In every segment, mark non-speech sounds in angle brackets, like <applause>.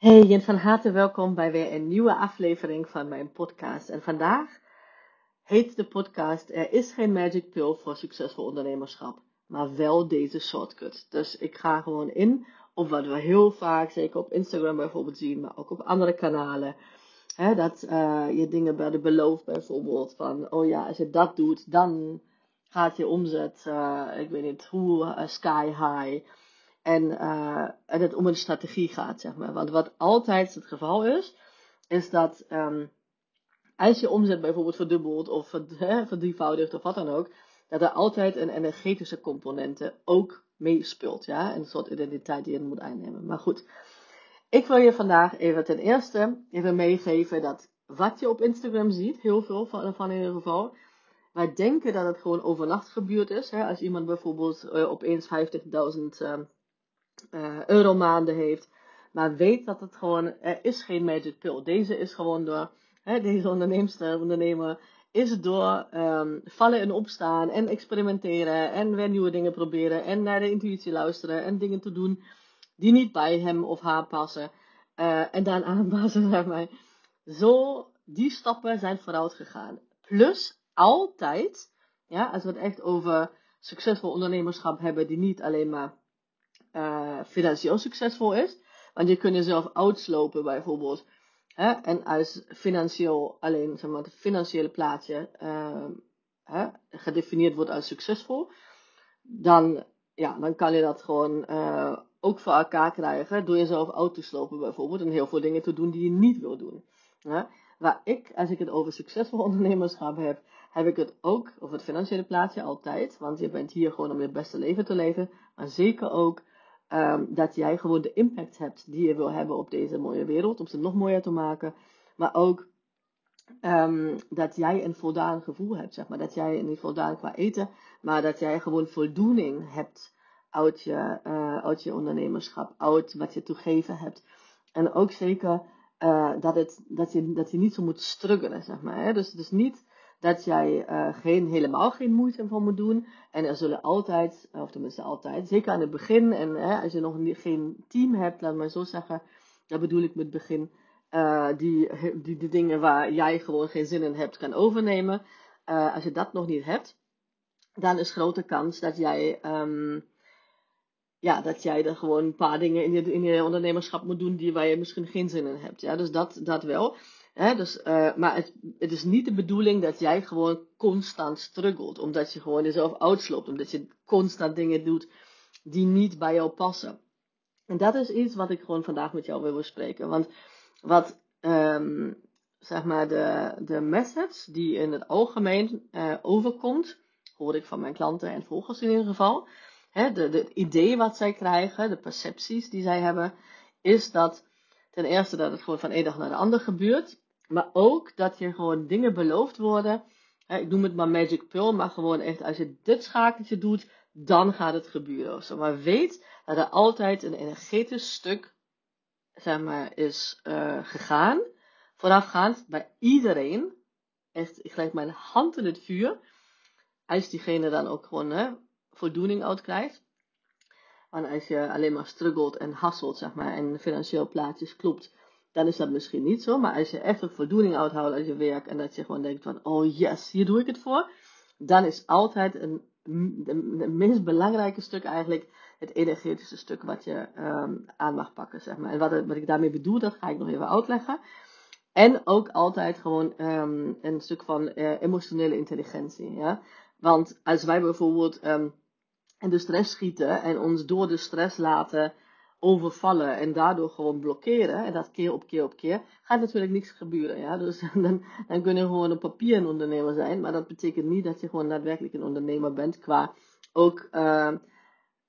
Hey en van harte welkom bij weer een nieuwe aflevering van mijn podcast. En vandaag heet de podcast Er is geen magic pill voor succesvol ondernemerschap, maar wel deze shortcut. Dus ik ga gewoon in op wat we heel vaak, zeker op Instagram bijvoorbeeld zien, maar ook op andere kanalen. Hè, dat uh, je dingen bij de belooft bijvoorbeeld van, oh ja, als je dat doet, dan gaat je omzet, uh, ik weet niet hoe, uh, sky high. En, uh, en het om een strategie gaat, zeg maar. Want wat altijd het geval is, is dat um, als je omzet bijvoorbeeld verdubbelt of verdrievoudigt <laughs> of wat dan ook, dat er altijd een energetische componente ook meespeelt, ja. Een soort identiteit die je moet aannemen. Maar goed, ik wil je vandaag even ten eerste even meegeven dat wat je op Instagram ziet, heel veel van, in ieder geval, wij denken dat het gewoon overnacht gebeurd is. Hè? Als iemand bijvoorbeeld uh, opeens 50.000 uh, uh, euro maanden heeft. Maar weet dat het gewoon, er is geen magic pill. Deze is gewoon door, hè, deze onderneemster, ondernemer, is door um, vallen en opstaan en experimenteren en weer nieuwe dingen proberen en naar de intuïtie luisteren en dingen te doen die niet bij hem of haar passen. Uh, en dan <laughs> aanpassen, zeg maar. Zo, die stappen zijn vooruit gegaan. Plus, altijd, ja, als we het echt over succesvol ondernemerschap hebben, die niet alleen maar uh, financieel succesvol is. Want je kunt jezelf uitslopen bijvoorbeeld. Hè? En als financieel alleen, zeg maar, het financiële plaatje uh, hè, gedefinieerd wordt als succesvol, dan, ja, dan kan je dat gewoon uh, ook voor elkaar krijgen door jezelf uit te slopen bijvoorbeeld. En heel veel dingen te doen die je niet wil doen. Hè? Waar ik, als ik het over succesvol <laughs> ondernemerschap heb, heb ik het ook over het financiële plaatje altijd. Want je bent hier gewoon om je beste leven te leven. Maar zeker ook um, dat jij gewoon de impact hebt die je wil hebben op deze mooie wereld, om ze nog mooier te maken. Maar ook um, dat jij een voldaan gevoel hebt, zeg maar. Dat jij niet voldaan qua eten, maar dat jij gewoon voldoening hebt uit je, uh, uit je ondernemerschap, uit wat je toegeven hebt. En ook zeker uh, dat, het, dat, je, dat je niet zo moet struggelen, zeg maar. Hè? Dus, dus niet dat jij uh, geen, helemaal geen moeite voor moet doen. En er zullen altijd, of tenminste altijd, zeker aan het begin, en hè, als je nog geen team hebt, laat maar zo zeggen, dat bedoel ik met begin, uh, die, die de dingen waar jij gewoon geen zin in hebt, kan overnemen. Als je dat nog niet hebt, dan is grote kans dat jij, um, ja, dat jij er gewoon een paar dingen in je, in je ondernemerschap moet doen die waar je misschien geen zin in hebt. Ja, dus dat, dat wel. Dus, uh, maar het, het, is niet de bedoeling dat jij gewoon constant struggelt. Omdat je gewoon jezelf uitsloopt. Omdat je constant dingen doet die niet bij jou passen. En dat is iets wat ik gewoon vandaag met jou wil bespreken. Want wat, um, zeg maar, de, de message die in het algemeen uh, overkomt, hoor ik van mijn klanten en volgers in ieder geval. De, idee wat zij krijgen, de percepties die zij hebben, is dat ten eerste dat het gewoon van één dag naar de ander gebeurt. Maar ook dat je gewoon dingen beloofd worden. ik noem het maar magic pill, maar gewoon echt als je dit schakeltje doet, dan gaat het gebeuren. Zo. Maar weet dat er altijd een energetisch stuk zeg maar, is uh, gegaan. Voorafgaand bij iedereen. Echt, ik leg mijn hand in het vuur. Als diegene dan ook gewoon hè, voldoening uit krijgt. Want als je alleen maar struggelt en hasselt, zeg maar, en financieel plaatjes klopt, dan is dat misschien niet zo. Maar als je echt een voldoening uithoudt uit je werk en dat je gewoon denkt van, oh yes, hier doe ik het voor. Dan is altijd een, het meest belangrijke stuk eigenlijk het energetische stuk wat je um, aan mag pakken, zeg maar. En wat, wat ik daarmee bedoel, dat ga ik nog even uitleggen. En ook altijd gewoon um, een stuk van uh, emotionele intelligentie, ja. Want als wij bijvoorbeeld um, in de stress schieten en ons door de stress laten overvallen en daardoor gewoon blokkeren, en dat keer op keer op keer, gaat natuurlijk niks gebeuren. Ja? Dus <laughs> dan, dan kun je gewoon op papier een ondernemer zijn, maar dat betekent niet dat je gewoon daadwerkelijk een ondernemer bent qua ook uh,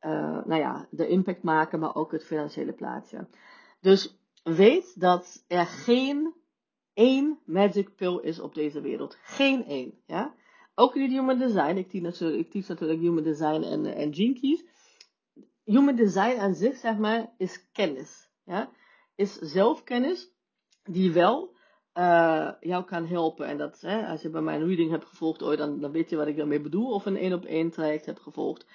uh, nou ja, de impact maken, maar ook het financiële plaatje. Dus weet dat er geen één magic pill is op deze wereld. Geen één. Ja? Ook in human design, ik teach natuurlijk, natuurlijk human design en, en gene keys human design aan zich, zeg maar, is kennis. Ja? Is zelfkennis die wel uh, jou kan helpen. En dat, hè, als je bij mijn reading hebt gevolgd ooit, dan, dan weet je wat ik daarmee bedoel. Of een één op één traject hebt gevolgd.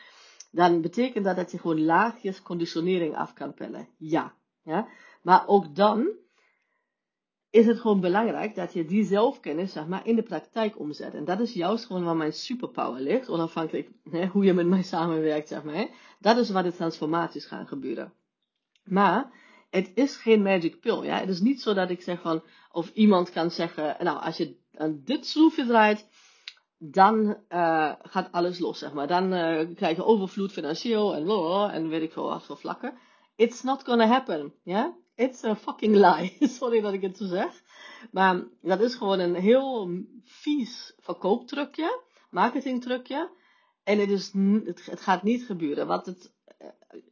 Dan betekent dat dat je gewoon laagjes conditionering af kan pellen. Ja. ja? Maar ook dan is het gewoon belangrijk dat je die zelfkennis zeg maar, in de praktijk omzet. En dat is juist gewoon waar mijn superpower ligt, onafhankelijk hè, hoe je met mij samenwerkt. Zeg maar, hè. Dat is waar de transformaties gaan gebeuren. Maar het is geen magic pill. Ja? Het is niet zo dat ik zeg van, of iemand kan zeggen, nou als je aan dit schroefje draait, dan uh, gaat alles los, zeg maar. Dan uh, krijg je overvloed financieel en en weet ik veel wat voor vlakken. It's not gonna happen, ja? It's a fucking lie. <laughs> Sorry dat ik het zo zeg. Maar dat is gewoon een heel vies verkooptrucje, marketingtrucje. En het, is, het, gaat niet gebeuren. Wat het,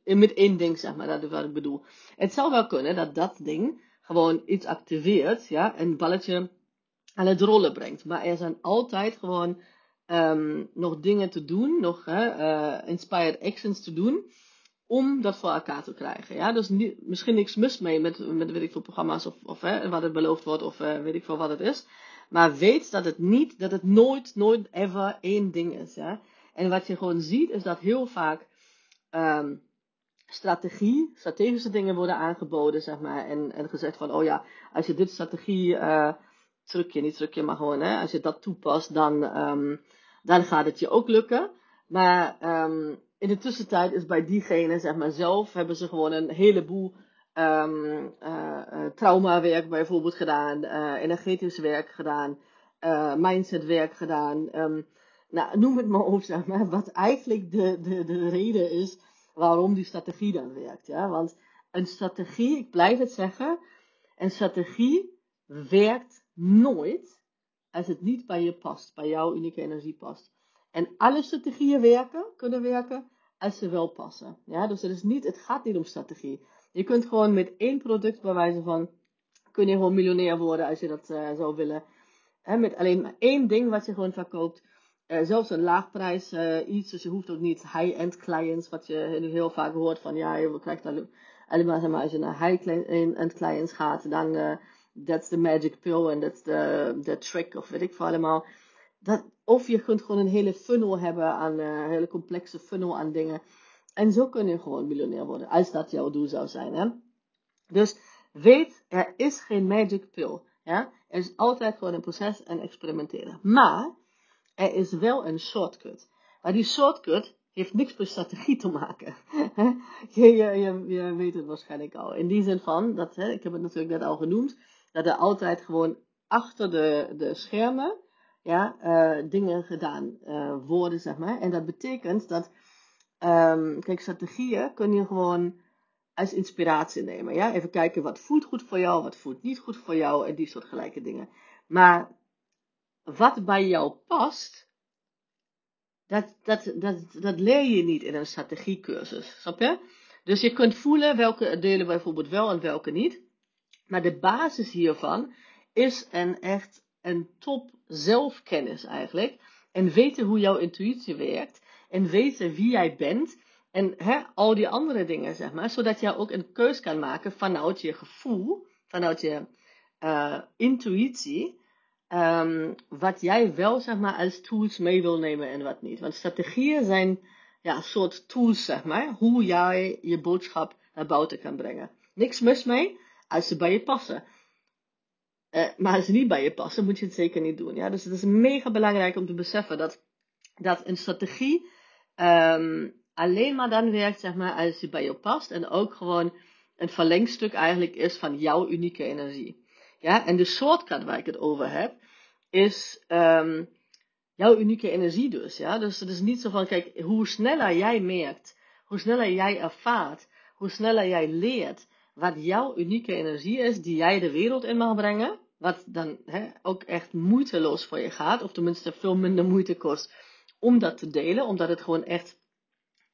uh, met één ding, zeg maar, dat is wat ik bedoel. Het zou wel kunnen dat dat ding gewoon iets activeert, ja, een balletje aan het rollen brengt. Maar er zijn altijd gewoon um, nog dingen te doen, nog uh, inspired actions te doen, om dat voor elkaar te krijgen. Ja? Dus misschien niks mis mee met, met weet ik veel programma's of, of hè, wat het beloofd wordt of uh, weet ik veel wat het is. Maar weet dat het niet, dat het nooit, nooit ever één ding is. Ja? En wat je gewoon ziet is dat heel vaak um, strategie, strategische dingen worden aangeboden, zeg maar. En, gezegd van, oh ja, als je dit strategie uh, trucje, niet trucje, maar gewoon, hè, als je dat toepast, dan, um, dan gaat het je ook lukken. Maar um, in de tussentijd is bij diegene, zeg maar zelf, hebben ze gewoon een heleboel um, uh, traumawerk bijvoorbeeld gedaan, uh, energetisch werk gedaan, uh, mindsetwerk gedaan. Um, nou, noem het maar op, <laughs> zeg maar, wat eigenlijk de, de, de reden is waarom die strategie dan werkt. Ja? Want een strategie, ik blijf het zeggen, een strategie werkt nooit als het niet bij je past, bij jouw unieke energie past. En alle strategieën werken, kunnen werken, als ze wel passen. Ja, dus het, is niet, het gaat niet om strategie. Je kunt gewoon met één product, bij wijze van, kun je gewoon miljonair worden als je dat uh, zou willen. He, met alleen maar één ding wat je gewoon verkoopt. Uh, zelfs een laagprijs uh, iets, dus je hoeft ook niet high-end clients, wat je nu heel vaak hoort van, ja, je krijgt alleen, alleen maar, zeg maar, als je naar high-end clients gaat, dan that's the magic pill en that's the, the trick of weet ik veel allemaal. Dat, of je kunt gewoon een hele funnel hebben aan, uh, een hele complexe funnel aan dingen. En zo kun je gewoon miljonair worden, als dat jouw doel zou zijn. Hè? Dus weet, er is geen magic pill. Er is altijd gewoon een proces en experimenteren. Maar er is wel een shortcut. Maar die shortcut heeft niks met strategie te maken. <laughs> je, je, je, je, weet het waarschijnlijk al. In die zin van, dat, hè, ik heb het natuurlijk net al genoemd, dat er altijd gewoon achter de, de schermen ja, uh, dingen gedaan uh, worden, zeg maar. En dat betekent dat, um, kijk, strategieën kun je gewoon als inspiratie nemen. Ja? Even kijken wat voelt goed voor jou, wat voelt niet goed voor jou en die soort gelijke dingen. Maar wat bij jou past, dat, dat, dat, dat leer je niet in een strategiecursus. Snap je? Dus je kunt voelen welke delen bijvoorbeeld wel en welke niet. Maar de basis hiervan is een echt een top zelfkennis eigenlijk. En weten hoe jouw intuïtie werkt. En weten wie jij bent. En hè, al die andere dingen, zeg maar. Zodat jij ook een keus kan maken vanuit je gevoel. Vanuit je uh, intuïtie. Um, wat jij wel, zeg maar, als tools mee wil nemen en wat niet. Want strategieën zijn ja, soort tools, zeg maar. Hoe jij je boodschap naar buiten kan brengen. Niks mis mee als ze bij je passen. Uh, maar als ze niet bij je passen, moet je het zeker niet doen. Ja? Dus het is mega belangrijk om te beseffen dat, dat een strategie um, alleen maar dan werkt zeg maar, als die bij je past. En ook gewoon een verlengstuk eigenlijk is van jouw unieke energie. Ja? En de shortcut waar ik het over heb, is um, jouw unieke energie dus. Ja? Dus het is niet zo van, kijk, hoe sneller jij merkt, hoe sneller jij ervaart, hoe sneller jij leert, wat jouw unieke energie is die jij de wereld in mag brengen. Wat dan hè, ook echt moeiteloos voor je gaat, of tenminste veel minder moeite kost om dat te delen, omdat het gewoon echt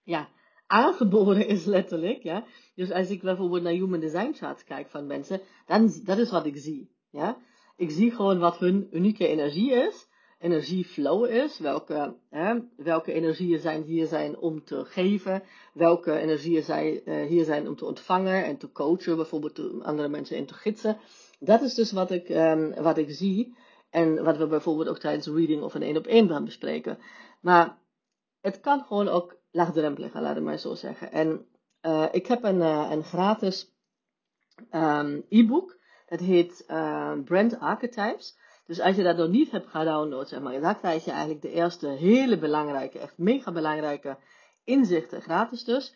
ja, aangeboren is letterlijk. Ja. Dus als ik bijvoorbeeld naar Human Design charts kijk van mensen, dan dat is wat ik zie. Ja. Ik zie gewoon wat hun unieke energie is energieflow is. Welke, hè, welke energieën zijn hier zijn om te geven. Welke energieën zijn, uh, hier zijn om te ontvangen en te coachen. Bijvoorbeeld andere mensen in te gidsen. Dat is dus wat ik, um, wat ik zie. En wat we bijvoorbeeld ook tijdens reading of een één op één gaan bespreken. Maar het kan gewoon ook laagdrempelig, laat ik maar zo zeggen. En uh, ik heb een, uh, een gratis ehm, e-book. Dat heet Brand Archetypes. Dus als je dat nog niet hebt gedownload, zeg maar, dan krijg je eigenlijk de eerste hele belangrijke, echt mega belangrijke inzichten, gratis dus.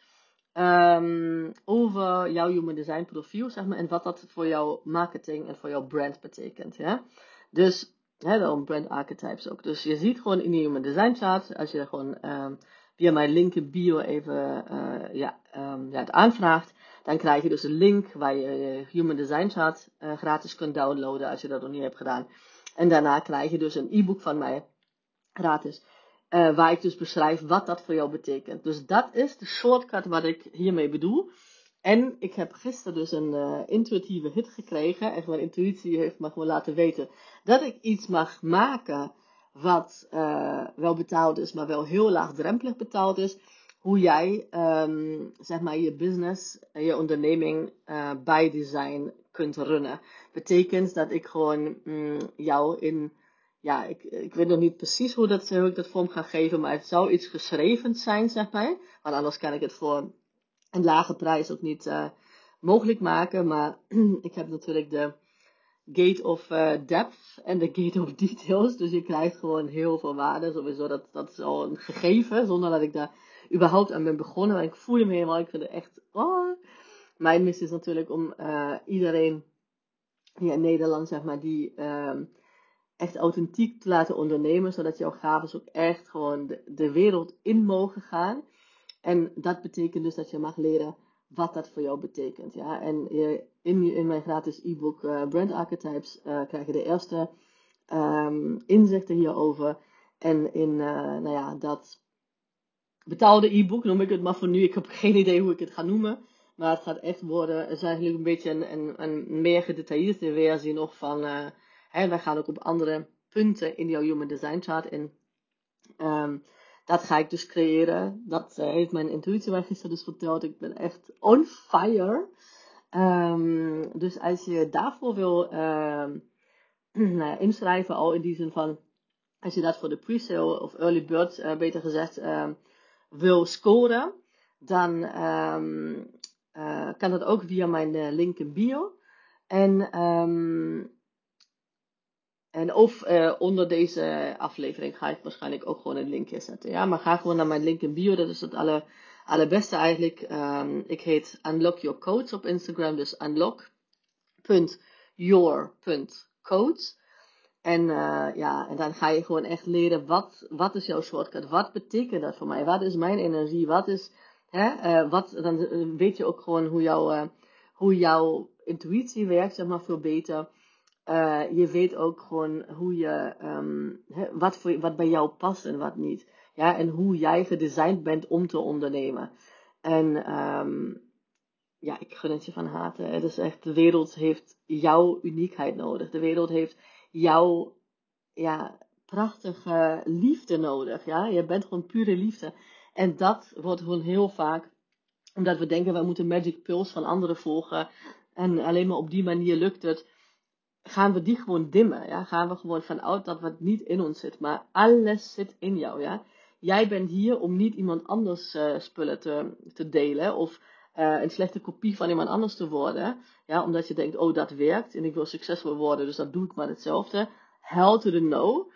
Um, over jouw human design profiel, zeg maar, en wat dat voor jouw marketing en voor jouw brand betekent. Ja? Dus, hè, daarom brand archetypes ook. Dus je ziet gewoon in je human design chart, als je gewoon um, via mijn link in bio even uh, ja, um, ja, het aanvraagt, dan krijg je dus een link waar je je human design chart uh, gratis kunt downloaden als je dat nog niet hebt gedaan. En daarna krijg je dus een e-book van mij gratis. Uh, waar ik dus beschrijf wat dat voor jou betekent. Dus dat is de shortcut wat ik hiermee bedoel. En ik heb gisteren dus een uh, intuïtieve hit gekregen. Echt mijn intuïtie heeft me gewoon laten weten dat ik iets mag maken wat uh, wel betaald is, maar wel heel laagdrempelig betaald is. Hoe jij um, zeg maar je business, je onderneming bij design runnen. Betekent dat ik gewoon mm, jou in ja, ik, ik weet nog niet precies hoe, dat, hoe ik dat vorm ga geven, maar het zou iets geschreven zijn, zeg maar. Want anders kan ik het voor een lage prijs ook niet uh, mogelijk maken. Maar <clears throat> ik heb natuurlijk de gate of uh, depth en de gate of details. Dus je krijgt gewoon heel veel waarde. Sowieso, dat, dat is al een gegeven, zonder dat ik daar überhaupt aan ben begonnen. Maar ik voel me helemaal, ik vind het echt, oh. Mijn missie is natuurlijk om uh, iedereen hier in Nederland, zeg maar, die... Uh, echt authentiek te laten ondernemen, zodat jouw gaven ook echt gewoon de, wereld in mogen gaan. En dat betekent dus dat je mag leren wat dat voor jou betekent. Ja? En je, in, in mijn gratis e-book uh, Brand Archetypes uh, krijg je de eerste um, inzichten hierover. En in nou ja, dat betaalde e-book noem ik het maar voor nu. Ik heb geen idee hoe ik het ga noemen. Maar het gaat echt worden, het is eigenlijk een beetje een, meer gedetailleerde versie nog van Hè, wij gaan ook op andere punten in jouw Human Design Chart in. Um, dat ga ik dus creëren. Dat uh, heeft mijn intuïtie mij gisteren dus verteld. Ik ben echt on fire. Um, dus als je daarvoor wil um, nou <clears throat> inschrijven, al in die zin van, als je dat voor de pre-sale of early bird, uh, beter gezegd, wil scoren, dan uh, kan dat ook via mijn uh, link in bio. En en of uh, onder deze aflevering ga ik waarschijnlijk ook gewoon een linkje zetten. Ja, maar ga gewoon naar mijn link in bio. Dat is het aller, allerbeste eigenlijk. Um, ik heet Unlock Your Codes op Instagram. Dus unlock.your.codes. En ja, en dan ga je gewoon echt leren wat, wat is jouw shortcut? Wat betekent dat voor mij? Wat is mijn energie? Wat is, hè, uh, wat, dan weet je ook gewoon hoe, jouw hoe jouw intuïtie werkt, zeg maar, veel beter. Je weet ook gewoon hoe je, um, wat, voor, wat bij jou past en wat niet. Ja, en hoe jij gedesigned bent om te ondernemen. En um, ja, ik gun het je van harte. Het is echt, de wereld heeft jouw uniekheid nodig. De wereld heeft jouw ja, prachtige liefde nodig. Ja? Je bent gewoon pure liefde. En dat wordt gewoon heel vaak, omdat we denken, we moeten magic pills van anderen volgen. En alleen maar op die manier lukt het gaan we die gewoon dimmen. Ja? Gaan we gewoon vanuit dat wat niet in ons zit. Maar alles zit in jou. Ja? Jij bent hier om niet iemand anders uh, spullen te, te delen. Of uh, een slechte kopie van iemand anders te worden. Ja? Omdat je denkt, oh dat werkt. En ik wil succesvol worden. Dus dat doe ik maar hetzelfde. Hell to the no.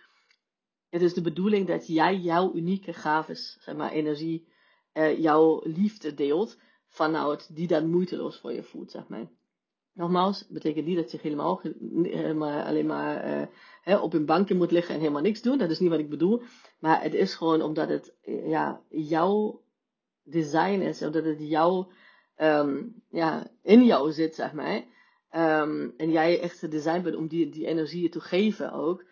Het is de bedoeling dat jij jouw unieke gaves, zeg maar, energie, uh, jouw liefde deelt. Vanuit die dan moeiteloos voor je voelt, zeg maar. Nogmaals, betekent niet dat je helemaal, helemaal alleen maar hè, op een bankje moet liggen en helemaal niks doen. Dat is niet wat ik bedoel. Maar het is gewoon omdat het ja, jouw design is, omdat het jouw, um, ja, in jou zit, zeg maar. Um, en jij echt de design bent om die, die energie te geven ook.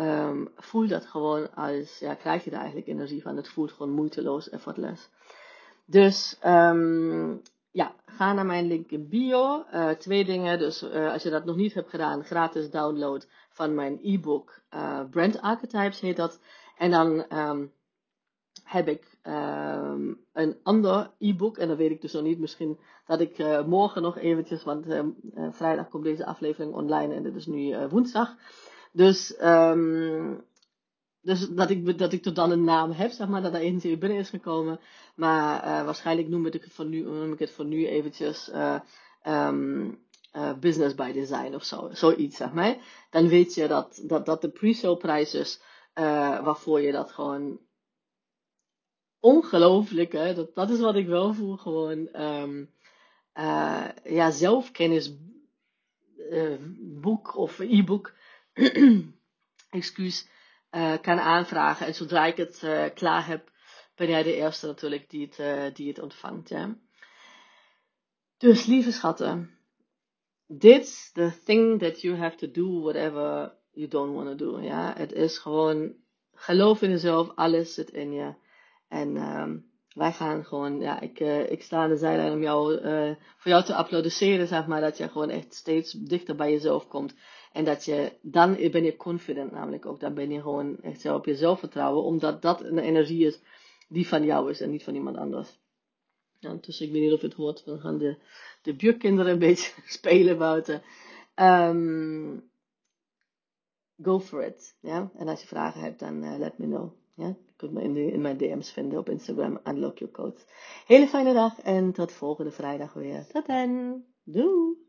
Um, voel dat gewoon als, ja, krijg je daar eigenlijk energie van. Het voelt gewoon moeiteloos, effortless. Dus um, ja, ga naar mijn link in bio. Uh, twee dingen. Dus uh, als je dat nog niet hebt gedaan, gratis download van mijn e-book uh, Brand Archetypes heet dat. En dan um, heb ik een ander e-book. En dan weet ik dus nog niet. Misschien dat ik morgen nog eventjes, want vrijdag komt deze aflevering online en dit is nu woensdag. Dus um, dus dat ik, dat ik tot dan een naam heb, zeg maar, dat er eentje binnen is gekomen. Maar uh, waarschijnlijk noem ik, het voor nu, noem ik het voor nu eventjes uh, um, uh, business by design of zo, zoiets, zeg maar. Dan weet je dat, dat, dat de pre-sale prijs is waarvoor je dat gewoon ongelooflijk, hè. Dat, dat is wat ik wel voel, gewoon um, ja, zelfkennis boek of e-book, <clears throat> excuus, kan aanvragen. En zodra ik het klaar heb, ben jij de eerste natuurlijk die het, die het ontvangt, ja. Dus lieve schatten, This the thing that you have to do whatever you don't want to do. Ja, het is gewoon geloof in jezelf, alles zit in je. En um, wij gaan gewoon, ja, ik, uh, ik sta aan de zijlijn om jou, uh, voor jou te applaudisseren, zeg maar, dat je gewoon echt steeds dichter bij jezelf komt. En dat je, dan ben je confident namelijk ook, dan ben je gewoon echt zo op jezelf vertrouwen, omdat dat een energie is die van jou is en niet van iemand anders. Ja, dus ik weet niet of je het hoort, we gaan de, de buurkinderen een <laughs> beetje spelen buiten. Um, go for it. Ja? En als je vragen hebt, dan uh, let me know. Ja? Je me in, in mijn DM's vinden op Instagram, Unlock Your Code. Hele fijne dag en tot volgende vrijdag weer. Tot dan. Doei!